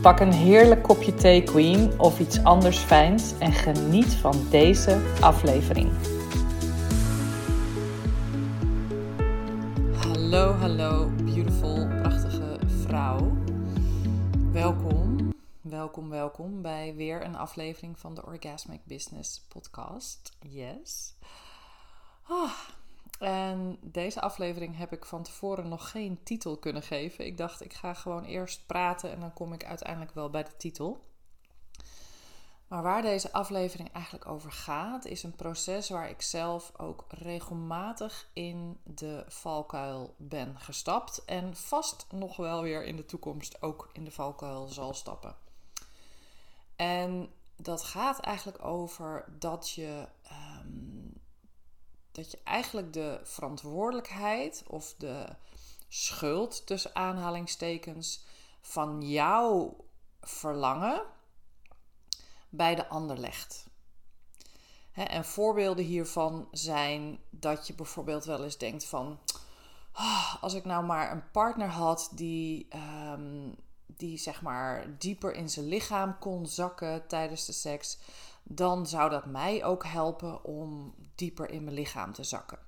Pak een heerlijk kopje thee, Queen, of iets anders fijns en geniet van deze aflevering. Hallo, hallo, beautiful, prachtige vrouw. Welkom, welkom, welkom bij weer een aflevering van de Orgasmic Business Podcast. Yes. Ah, en deze aflevering heb ik van tevoren nog geen titel kunnen geven. Ik dacht, ik ga gewoon eerst praten en dan kom ik uiteindelijk wel bij de titel. Maar waar deze aflevering eigenlijk over gaat, is een proces waar ik zelf ook regelmatig in de valkuil ben gestapt. En vast nog wel weer in de toekomst ook in de valkuil zal stappen. En dat gaat eigenlijk over dat je dat je eigenlijk de verantwoordelijkheid of de schuld tussen aanhalingstekens van jouw verlangen bij de ander legt. en voorbeelden hiervan zijn dat je bijvoorbeeld wel eens denkt van, oh, als ik nou maar een partner had die, um, die zeg maar dieper in zijn lichaam kon zakken tijdens de seks, dan zou dat mij ook helpen om dieper in mijn lichaam te zakken.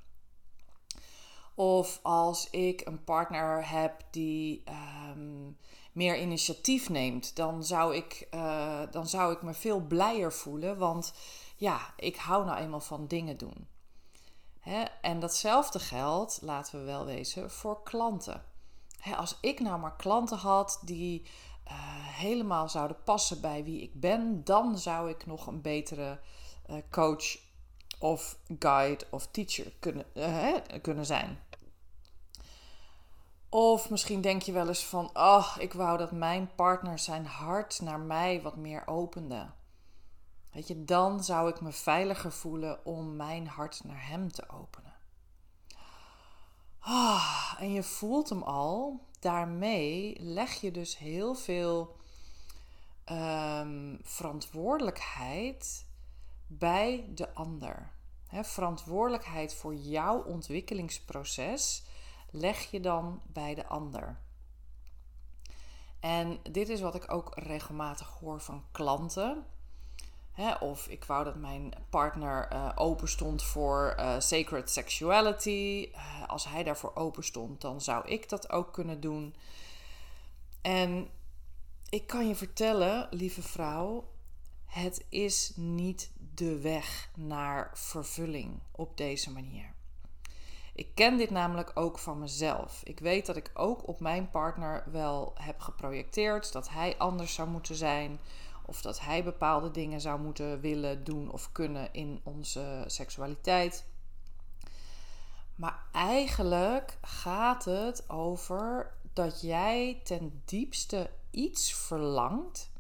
Of als ik een partner heb die ehm, meer initiatief neemt, dan zou, ik, uh, dan zou ik me veel blijer voelen. Want ja, ik hou nou eenmaal van dingen doen. Hè? En datzelfde geldt, laten we wel wezen, voor klanten. Hè, als ik nou maar klanten had die uh, helemaal zouden passen bij wie ik ben, dan zou ik nog een betere uh, coach of guide of teacher kunnen, uh, kunnen zijn. Of misschien denk je wel eens van, oh, ik wou dat mijn partner zijn hart naar mij wat meer opende. Weet je, dan zou ik me veiliger voelen om mijn hart naar hem te openen. Oh, en je voelt hem al. Daarmee leg je dus heel veel um, verantwoordelijkheid bij de ander. He, verantwoordelijkheid voor jouw ontwikkelingsproces leg je dan bij de ander. En dit is wat ik ook regelmatig hoor van klanten. Of ik wou dat mijn partner uh, open stond voor uh, sacred sexuality. Uh, als hij daarvoor open stond, dan zou ik dat ook kunnen doen. En ik kan je vertellen, lieve vrouw, het is niet de weg naar vervulling op deze manier. Ik ken dit namelijk ook van mezelf. Ik weet dat ik ook op mijn partner wel heb geprojecteerd dat hij anders zou moeten zijn. Of dat hij bepaalde dingen zou moeten willen doen of kunnen in onze seksualiteit. Maar eigenlijk gaat het over dat jij ten diepste iets verlangt.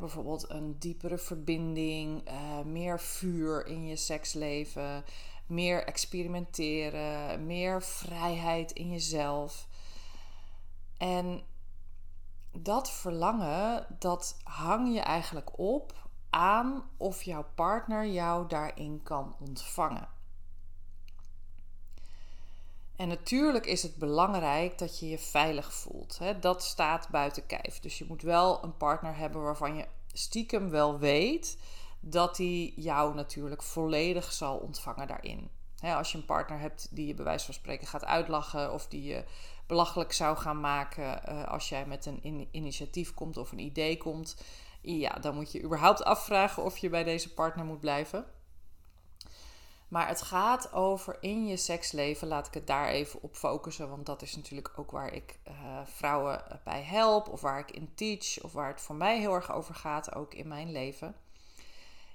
Bijvoorbeeld een diepere verbinding, uh, meer vuur in je seksleven, meer experimenteren, meer vrijheid in jezelf. En dat verlangen, dat hang je eigenlijk op aan of jouw partner jou daarin kan ontvangen. En natuurlijk is het belangrijk dat je je veilig voelt. Hè? Dat staat buiten kijf. Dus je moet wel een partner hebben waarvan je stiekem wel weet dat hij jou natuurlijk volledig zal ontvangen daarin. als je een partner hebt die je bij wijze van spreken gaat uitlachen of die je belachelijk zou gaan maken uh, als jij met een initiatief komt of een idee komt, ja, dan moet je überhaupt afvragen of je bij deze partner moet blijven. Maar het gaat over in je seksleven, laat ik het daar even op focussen, want dat is natuurlijk ook waar ik uh, vrouwen bij help, of waar ik in teach, of waar het voor mij heel erg over gaat, ook in mijn leven.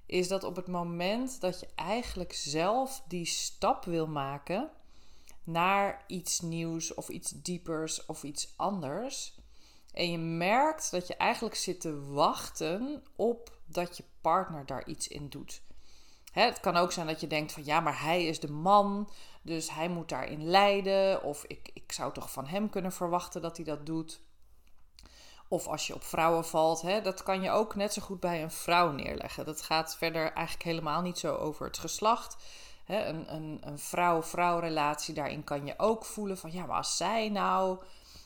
Is dat op het moment dat je eigenlijk zelf die stap wil maken naar iets nieuws of iets diepers of iets anders. En je merkt dat je eigenlijk zit te wachten op dat je partner daar iets in doet. Hè, het kan ook zijn dat je denkt van ja, maar hij is de man, dus hij moet daarin leiden. Of ik, ik zou toch van hem kunnen verwachten dat hij dat doet. Of als je op vrouwen valt, hè, dat kan je ook net zo goed bij een vrouw neerleggen. Dat gaat verder eigenlijk helemaal niet zo over het geslacht. Hè, een een, een vrouw-vrouw relatie, daarin kan je ook voelen van ja, maar als zij nou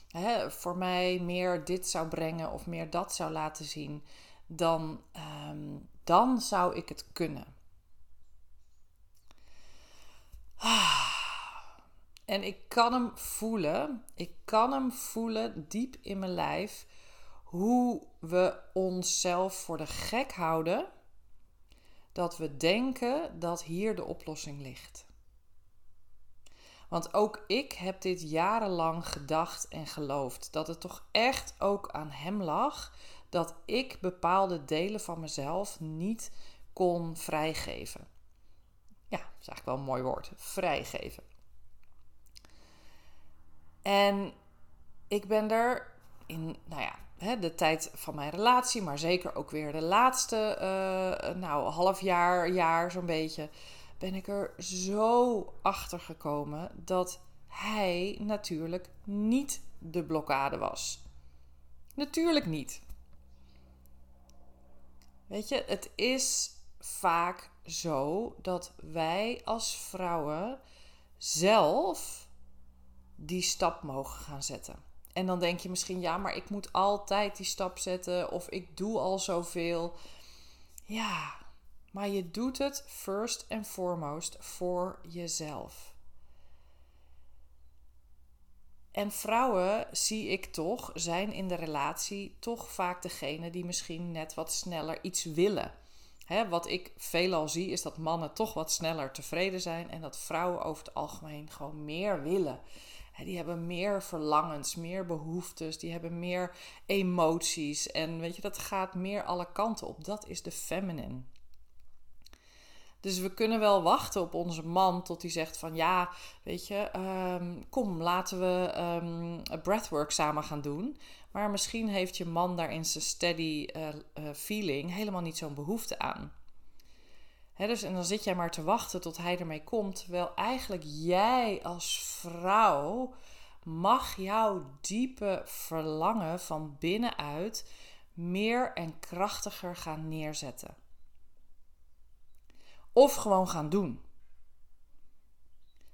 hè, voor mij meer dit zou brengen of meer dat zou laten zien, dan, ehm, dan zou ik het kunnen. En ik kan hem voelen. Ik kan hem voelen diep in mijn lijf. Hoe we onszelf voor de gek houden. Dat we denken dat hier de oplossing ligt. Want ook ik heb dit jarenlang gedacht en geloofd. Dat het toch echt ook aan hem lag. Dat ik bepaalde delen van mezelf niet kon vrijgeven. Ja, dat is eigenlijk wel een mooi woord. Vrijgeven. En ik ben er in, nou ja, de tijd van mijn relatie, maar zeker ook weer de laatste, uh, nou, half jaar, jaar zo'n beetje, ben ik er zo achter gekomen dat hij natuurlijk niet de blokkade was. Natuurlijk niet. Weet je, het is vaak zo dat wij als vrouwen zelf die stap mogen gaan zetten. En dan denk je misschien, ja, maar ik moet altijd die stap zetten of ik doe al zoveel. Ja, maar je doet het first and foremost voor jezelf. En vrouwen, zie ik toch, zijn in de relatie toch vaak degene die misschien net wat sneller iets willen. Wat ik veelal zie is dat mannen toch wat sneller tevreden zijn en dat vrouwen over het algemeen gewoon meer willen. Die hebben meer verlangens, meer behoeftes, die hebben meer emoties en weet je, dat gaat meer alle kanten op. Dat is de feminine. Dus we kunnen wel wachten op onze man tot hij zegt van ja, weet je, ehm, kom laten we um, breathwork samen gaan doen. Maar misschien heeft je man daar in zijn steady uh, uh, feeling helemaal niet zo'n behoefte aan. Dus, en dan zit jij maar te wachten tot hij ermee komt. Terwijl eigenlijk jij als vrouw mag jouw diepe verlangen van binnenuit meer en krachtiger gaan neerzetten. Of gewoon gaan doen.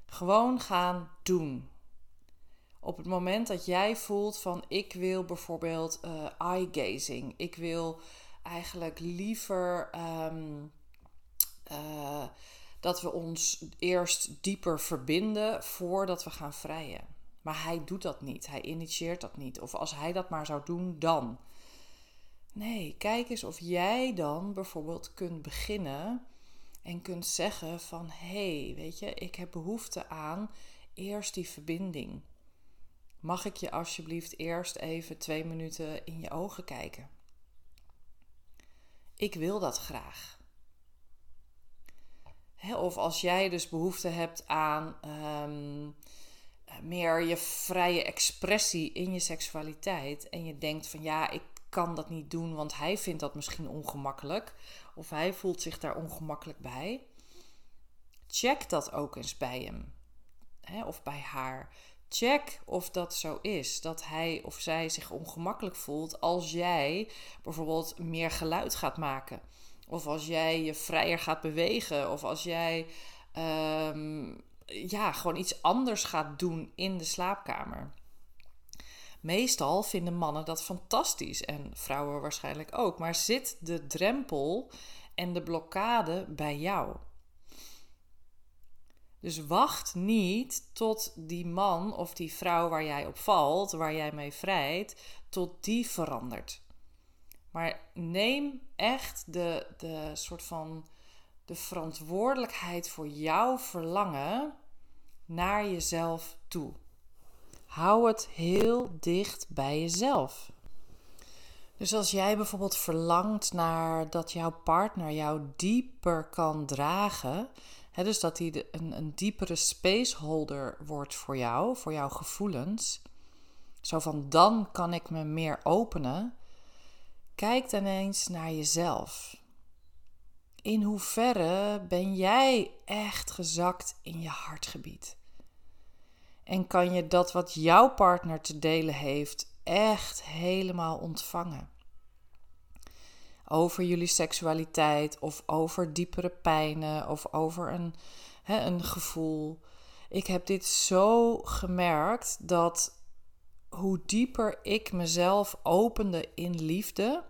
Gewoon gaan doen. Op het moment dat jij voelt van ik wil bijvoorbeeld uh, eye gazing, ik wil eigenlijk liever ehm, eh, dat we ons eerst dieper verbinden voordat we gaan vrijen. Maar hij doet dat niet, hij initieert dat niet. Of als hij dat maar zou doen, dan. Nee, kijk eens of jij dan bijvoorbeeld kunt beginnen en kunt zeggen van hé, hey, weet je, ik heb behoefte aan eerst die verbinding. Mag ik je alsjeblieft eerst even twee minuten in je ogen kijken? Ik wil dat graag. Of als jij dus behoefte hebt aan ehm, meer je vrije expressie in je seksualiteit en je denkt van ja, ik kan dat niet doen, want hij vindt dat misschien ongemakkelijk of hij voelt zich daar ongemakkelijk bij. Check dat ook eens bij hem of bij haar. Check of dat zo is. Dat hij of zij zich ongemakkelijk voelt als jij bijvoorbeeld meer geluid gaat maken. Of als jij je vrijer gaat bewegen. Of als jij ehm, ja, gewoon iets anders gaat doen in de slaapkamer. Meestal vinden mannen dat fantastisch en vrouwen waarschijnlijk ook. Maar zit de drempel en de blokkade bij jou? Dus wacht niet tot die man of die vrouw waar jij op valt, waar jij mee vrijt, tot die verandert. Maar neem echt de, de soort van de verantwoordelijkheid voor jouw verlangen naar jezelf toe. Hou het heel dicht bij jezelf. Dus als jij bijvoorbeeld verlangt naar dat jouw partner jou dieper kan dragen, hè, dus dat hij een, een diepere spaceholder wordt voor jou, voor jouw gevoelens, zo van dan kan ik me meer openen, kijk dan eens naar jezelf. In hoeverre ben jij echt gezakt in je hartgebied? En kan je dat wat jouw partner te delen heeft echt helemaal ontvangen. Over jullie seksualiteit of over diepere pijnen of over een, een gevoel. Ik heb dit zo gemerkt dat hoe dieper ik mezelf opende in liefde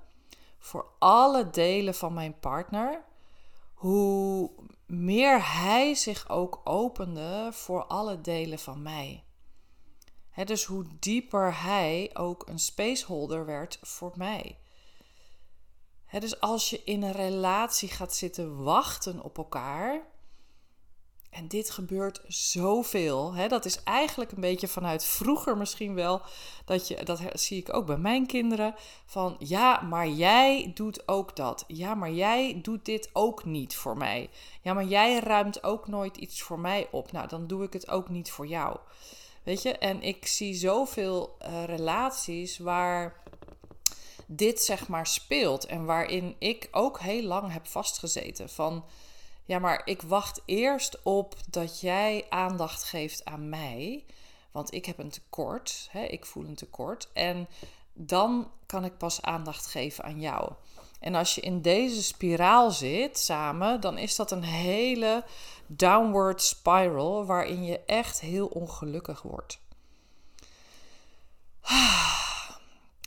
voor alle delen van mijn partner, hoe meer hij zich ook opende voor alle delen van mij dus hoe dieper hij ook een spaceholder werd voor mij. dus als je in een relatie gaat zitten wachten op elkaar. En dit gebeurt zoveel. Hè? Dat is eigenlijk een beetje vanuit vroeger misschien wel. Dat, je, dat zie ik ook bij mijn kinderen. Van ja, maar jij doet ook dat. Ja, maar jij doet dit ook niet voor mij. Ja, maar jij ruimt ook nooit iets voor mij op. Nou, dan doe ik het ook niet voor jou. Weet je, en ik zie zoveel uh, relaties waar dit zeg maar speelt en waarin ik ook heel lang heb vastgezeten van ja, maar ik wacht eerst op dat jij aandacht geeft aan mij, want ik heb een tekort, hè, ik voel een tekort en dan kan ik pas aandacht geven aan jou. En als je in deze spiraal zit samen, dan is dat een hele downward spiral waarin je echt heel ongelukkig wordt.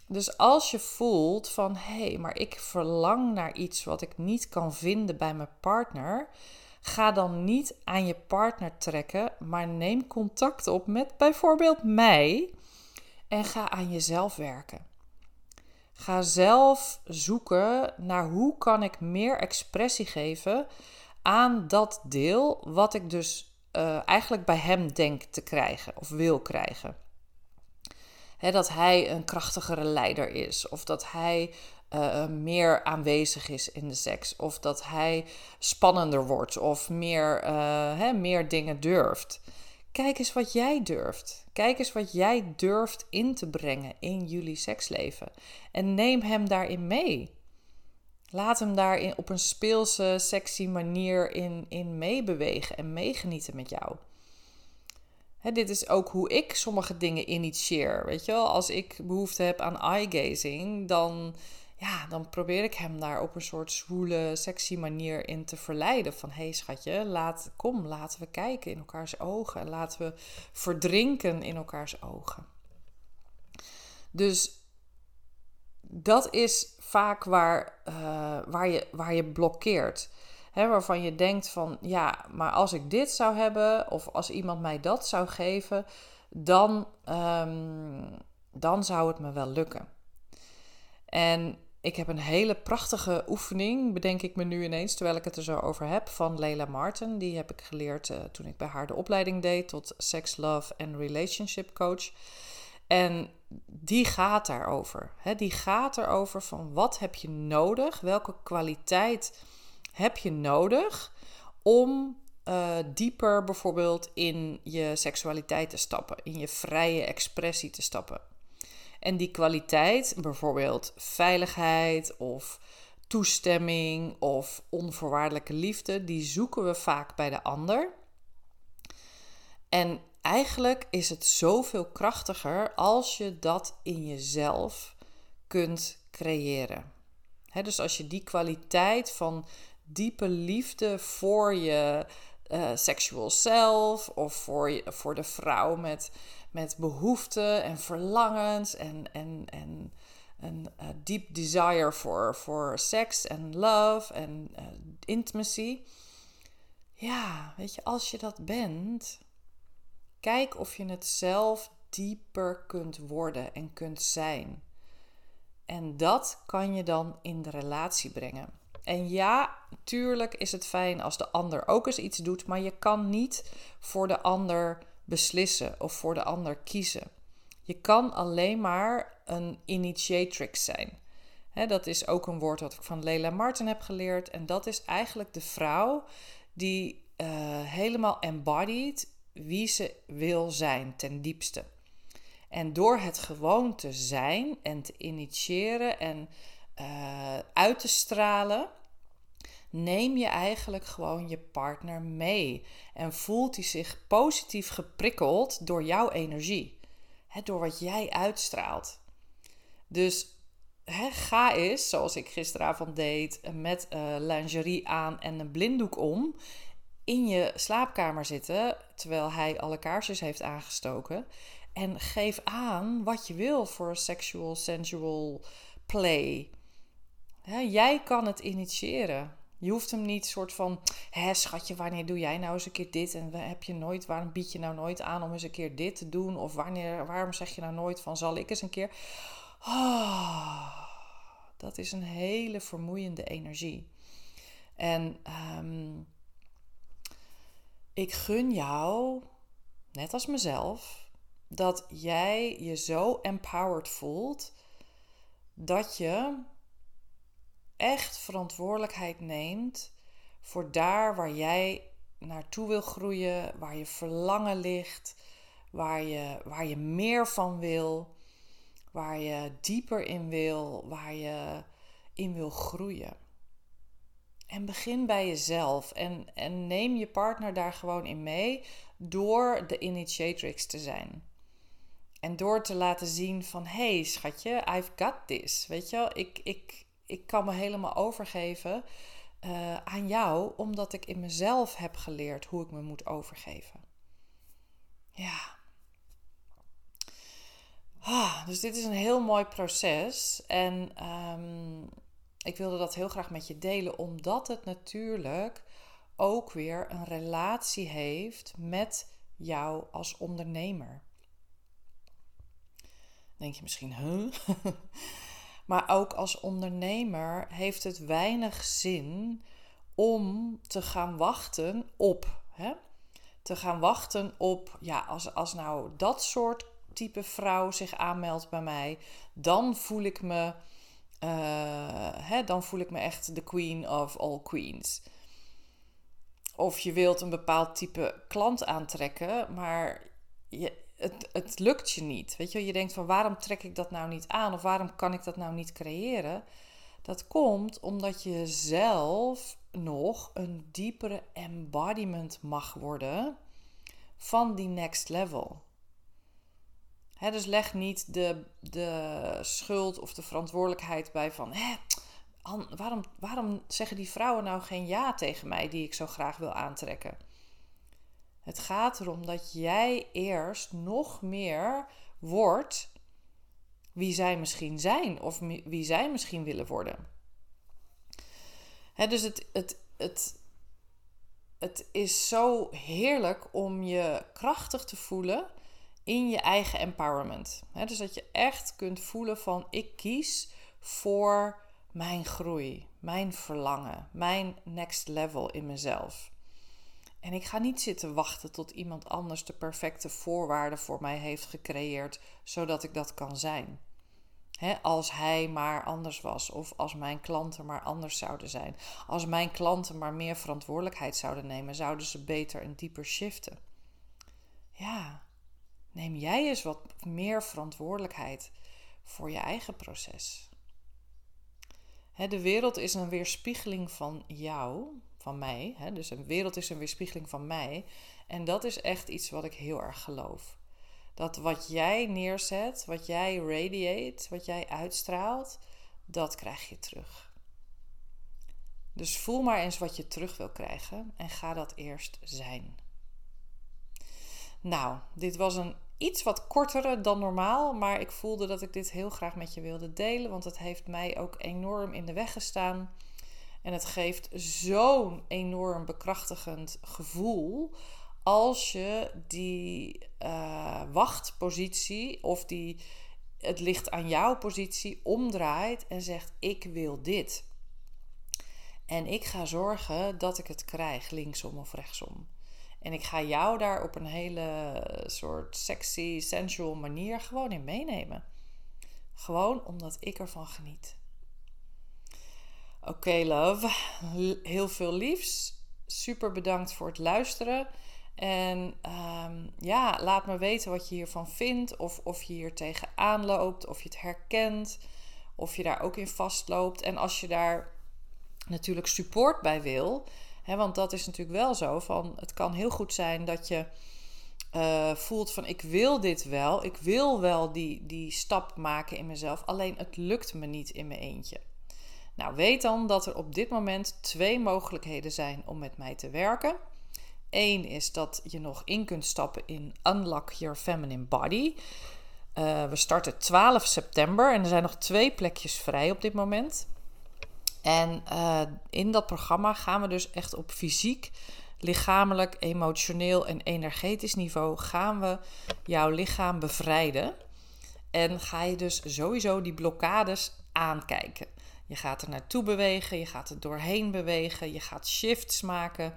Dus als je voelt van hé, hey, maar ik verlang naar iets wat ik niet kan vinden bij mijn partner, ga dan niet aan je partner trekken, maar neem contact op met bijvoorbeeld mij en ga aan jezelf werken. Ga zelf zoeken naar hoe kan ik meer expressie geven aan dat deel wat ik dus uh, eigenlijk bij hem denk te krijgen of wil krijgen. Dat hij een krachtigere leider is, of dat hij uh, meer aanwezig is in de seks, of dat hij spannender wordt, of meer, uh, meer dingen durft. Kijk eens wat jij durft. Kijk eens wat jij durft in te brengen in jullie seksleven. En neem hem daarin mee. Laat hem daarin op een speelse, sexy manier in, in meebewegen en meegenieten met jou. Dit is ook hoe ik sommige dingen initieer. Weet je wel, als ik behoefte heb aan eye-gazing, dan, ja, dan probeer ik hem daar op een soort zwoele, sexy manier in te verleiden. Van hé hey, schatje, laat, kom, laten we kijken in elkaars ogen. Laten we verdrinken in elkaars ogen. Dus dat is vaak waar, uh, waar, je, waar je blokkeert. Hè, waarvan je denkt van ja, maar als ik dit zou hebben of als iemand mij dat zou geven, dan, um, dan zou het me wel lukken. En ik heb een hele prachtige oefening, bedenk ik me nu ineens, terwijl ik het er zo over heb, van Leila Martin. Die heb ik geleerd uh, toen ik bij haar de opleiding deed tot sex, love en relationship coach. En die gaat daarover. Hè? Die gaat erover van wat heb je nodig, welke kwaliteit heb je nodig om uh, dieper bijvoorbeeld in je seksualiteit te stappen, in je vrije expressie te stappen. En die kwaliteit, bijvoorbeeld veiligheid of toestemming of onvoorwaardelijke liefde, die zoeken we vaak bij de ander. En eigenlijk is het zoveel krachtiger als je dat in jezelf kunt creëren. dus als je die kwaliteit van diepe liefde voor je uh, sexual self of voor, je, voor de vrouw met, met behoeften en verlangens en, en, en een uh, deep desire voor, voor seks en love en uh, intimacy. Ja, weet je, als je dat bent, Kijk of je het zelf dieper kunt worden en kunt zijn. En dat kan je dan in de relatie brengen. En ja, tuurlijk is het fijn als de ander ook eens iets doet, maar je kan niet voor de ander beslissen of voor de ander kiezen. Je kan alleen maar een initiatrix zijn. dat is ook een woord wat ik van Leila Martin heb geleerd. En dat is eigenlijk de vrouw die uh, helemaal embodied wie ze wil zijn ten diepste. En door het gewoon te zijn en te initiëren en uh, uit te stralen, neem je eigenlijk gewoon je partner mee. En voelt hij zich positief geprikkeld door jouw energie, hè, door wat jij uitstraalt. Dus ga eens, zoals ik gisteravond deed, met uh, lingerie aan en een blinddoek om, in je slaapkamer zitten terwijl hij alle kaarsjes heeft aangestoken. En geef aan wat je wil voor sexual, sensual play. Jij kan het initiëren. Je hoeft hem niet soort van, hè schatje, wanneer doe jij nou eens een keer dit? En heb je nooit, waarom bied je nou nooit aan om eens een keer dit te doen? Of wanneer, waarom zeg je nou nooit van, zal ik eens een keer? Oh, dat is een hele vermoeiende energie. En um, ik gun jou, net als mezelf, dat jij je zo empowered voelt dat je echt verantwoordelijkheid neemt voor daar waar jij naartoe wil groeien, waar je verlangen ligt, waar je, waar je meer van wil, waar je dieper in wil, waar je in wil groeien. En begin bij jezelf en, en neem je partner daar gewoon in mee door de initiatrix te zijn. En door te laten zien van, hey, schatje, I've got this. Weet je wel, ik, ik, ik kan me helemaal overgeven uh, aan jou, omdat ik in mezelf heb geleerd hoe ik me moet overgeven. Ja. Ah, dus dit is een heel mooi proces. En um, ik wilde dat heel graag met je delen, omdat het natuurlijk ook weer een relatie heeft met jou als ondernemer. denk je misschien, huh? maar ook als ondernemer heeft het weinig zin om te gaan wachten op. Hè? Te gaan wachten op, ja, als, als nou dat soort type vrouw zich aanmeldt bij mij, dan voel ik me uh, hè, dan voel ik me echt de queen of all queens. Of je wilt een bepaald type klant aantrekken, maar je, het, het lukt je niet. Weet je, je denkt van waarom trek ik dat nou niet aan of waarom kan ik dat nou niet creëren? Dat komt omdat je zelf nog een diepere embodiment mag worden van die next level dus leg niet de, de schuld of de verantwoordelijkheid bij van... Hè, waarom, waarom zeggen die vrouwen nou geen ja tegen mij die ik zo graag wil aantrekken? Het gaat erom dat jij eerst nog meer wordt wie zij misschien zijn of wie zij misschien willen worden. dus het, het, het, het is zo heerlijk om je krachtig te voelen in je eigen empowerment. dus dat je echt kunt voelen van ik kies voor mijn groei, mijn verlangen, mijn next level in mezelf. En ik ga niet zitten wachten tot iemand anders de perfecte voorwaarden voor mij heeft gecreëerd, zodat ik dat kan zijn. als hij maar anders was, of als mijn klanten maar anders zouden zijn. Als mijn klanten maar meer verantwoordelijkheid zouden nemen, zouden ze beter en dieper shiften. Ja, neem jij eens wat meer verantwoordelijkheid voor je eigen proces. de wereld is een weerspiegeling van jou, van mij. dus een wereld is een weerspiegeling van mij. En dat is echt iets wat ik heel erg geloof. Dat wat jij neerzet, wat jij radiate, wat jij uitstraalt, dat krijg je terug. Dus voel maar eens wat je terug wil krijgen en ga dat eerst zijn. Nou, dit was een iets wat kortere dan normaal, maar ik voelde dat ik dit heel graag met je wilde delen, want het heeft mij ook enorm in de weg gestaan. En het geeft zo'n enorm bekrachtigend gevoel als je die uh, wachtpositie of die het ligt aan jouw positie omdraait en zegt: Ik wil dit. En ik ga zorgen dat ik het krijg, linksom of rechtsom. En ik ga jou daar op een hele soort sexy, sensual manier gewoon in meenemen. Gewoon omdat ik ervan geniet. Oké, love. Heel veel liefs. Super bedankt voor het luisteren. En um, ja, laat me weten wat je hiervan vindt. Of, of je hier tegenaan loopt. Of je het herkent. Of je daar ook in vastloopt. En als je daar natuurlijk support bij wil. Hè, want dat is natuurlijk wel zo. Van, het kan heel goed zijn dat je uh, voelt van ik wil dit wel. Ik wil wel die, die stap maken in mezelf. Alleen het lukt me niet in mijn eentje. Nou, weet dan dat er op dit moment twee mogelijkheden zijn om met mij te werken. Eén is dat je nog in kunt stappen in Unlock Your Feminine Body. Uh, we starten 12 september en er zijn nog twee plekjes vrij op dit moment. En uh, in dat programma gaan we dus echt op fysiek, lichamelijk, emotioneel en energetisch niveau gaan we jouw lichaam bevrijden. En ga je dus sowieso die blokkades aankijken. Je gaat er naartoe bewegen, je gaat er doorheen bewegen, je gaat shifts maken.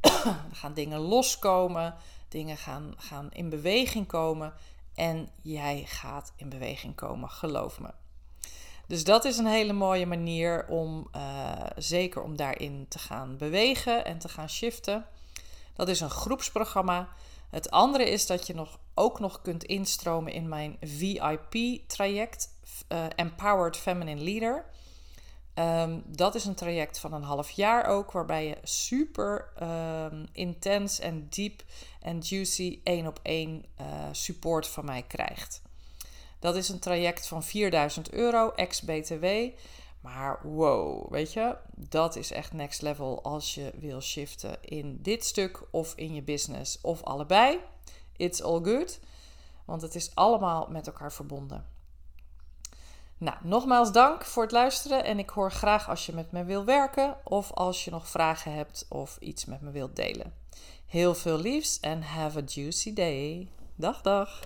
er gaan dingen loskomen, dingen gaan, gaan in beweging komen. En jij gaat in beweging komen, geloof me. Dus dat is een hele mooie manier om uh, zeker om daarin te gaan bewegen en te gaan shiften. Dat is een groepsprogramma. Het andere is dat je nog, ook nog kunt instromen in mijn VIP-traject, eh, Empowered Feminine Leader. Um, dat is een traject van een half jaar ook, waarbij je super um, intens en diep en juicy één op één uh, support van mij krijgt. Dat is een traject van 4000 euro ex-BTW. Maar wow, weet je, dat is echt next level als je wil shiften in dit stuk of in je business of allebei. It's all good, want het is allemaal met elkaar verbonden. Nou, nogmaals dank voor het luisteren en ik hoor graag als je met me wil werken of als je nog vragen hebt of iets met me wilt delen. Heel veel liefs en have a juicy day. Dag dag.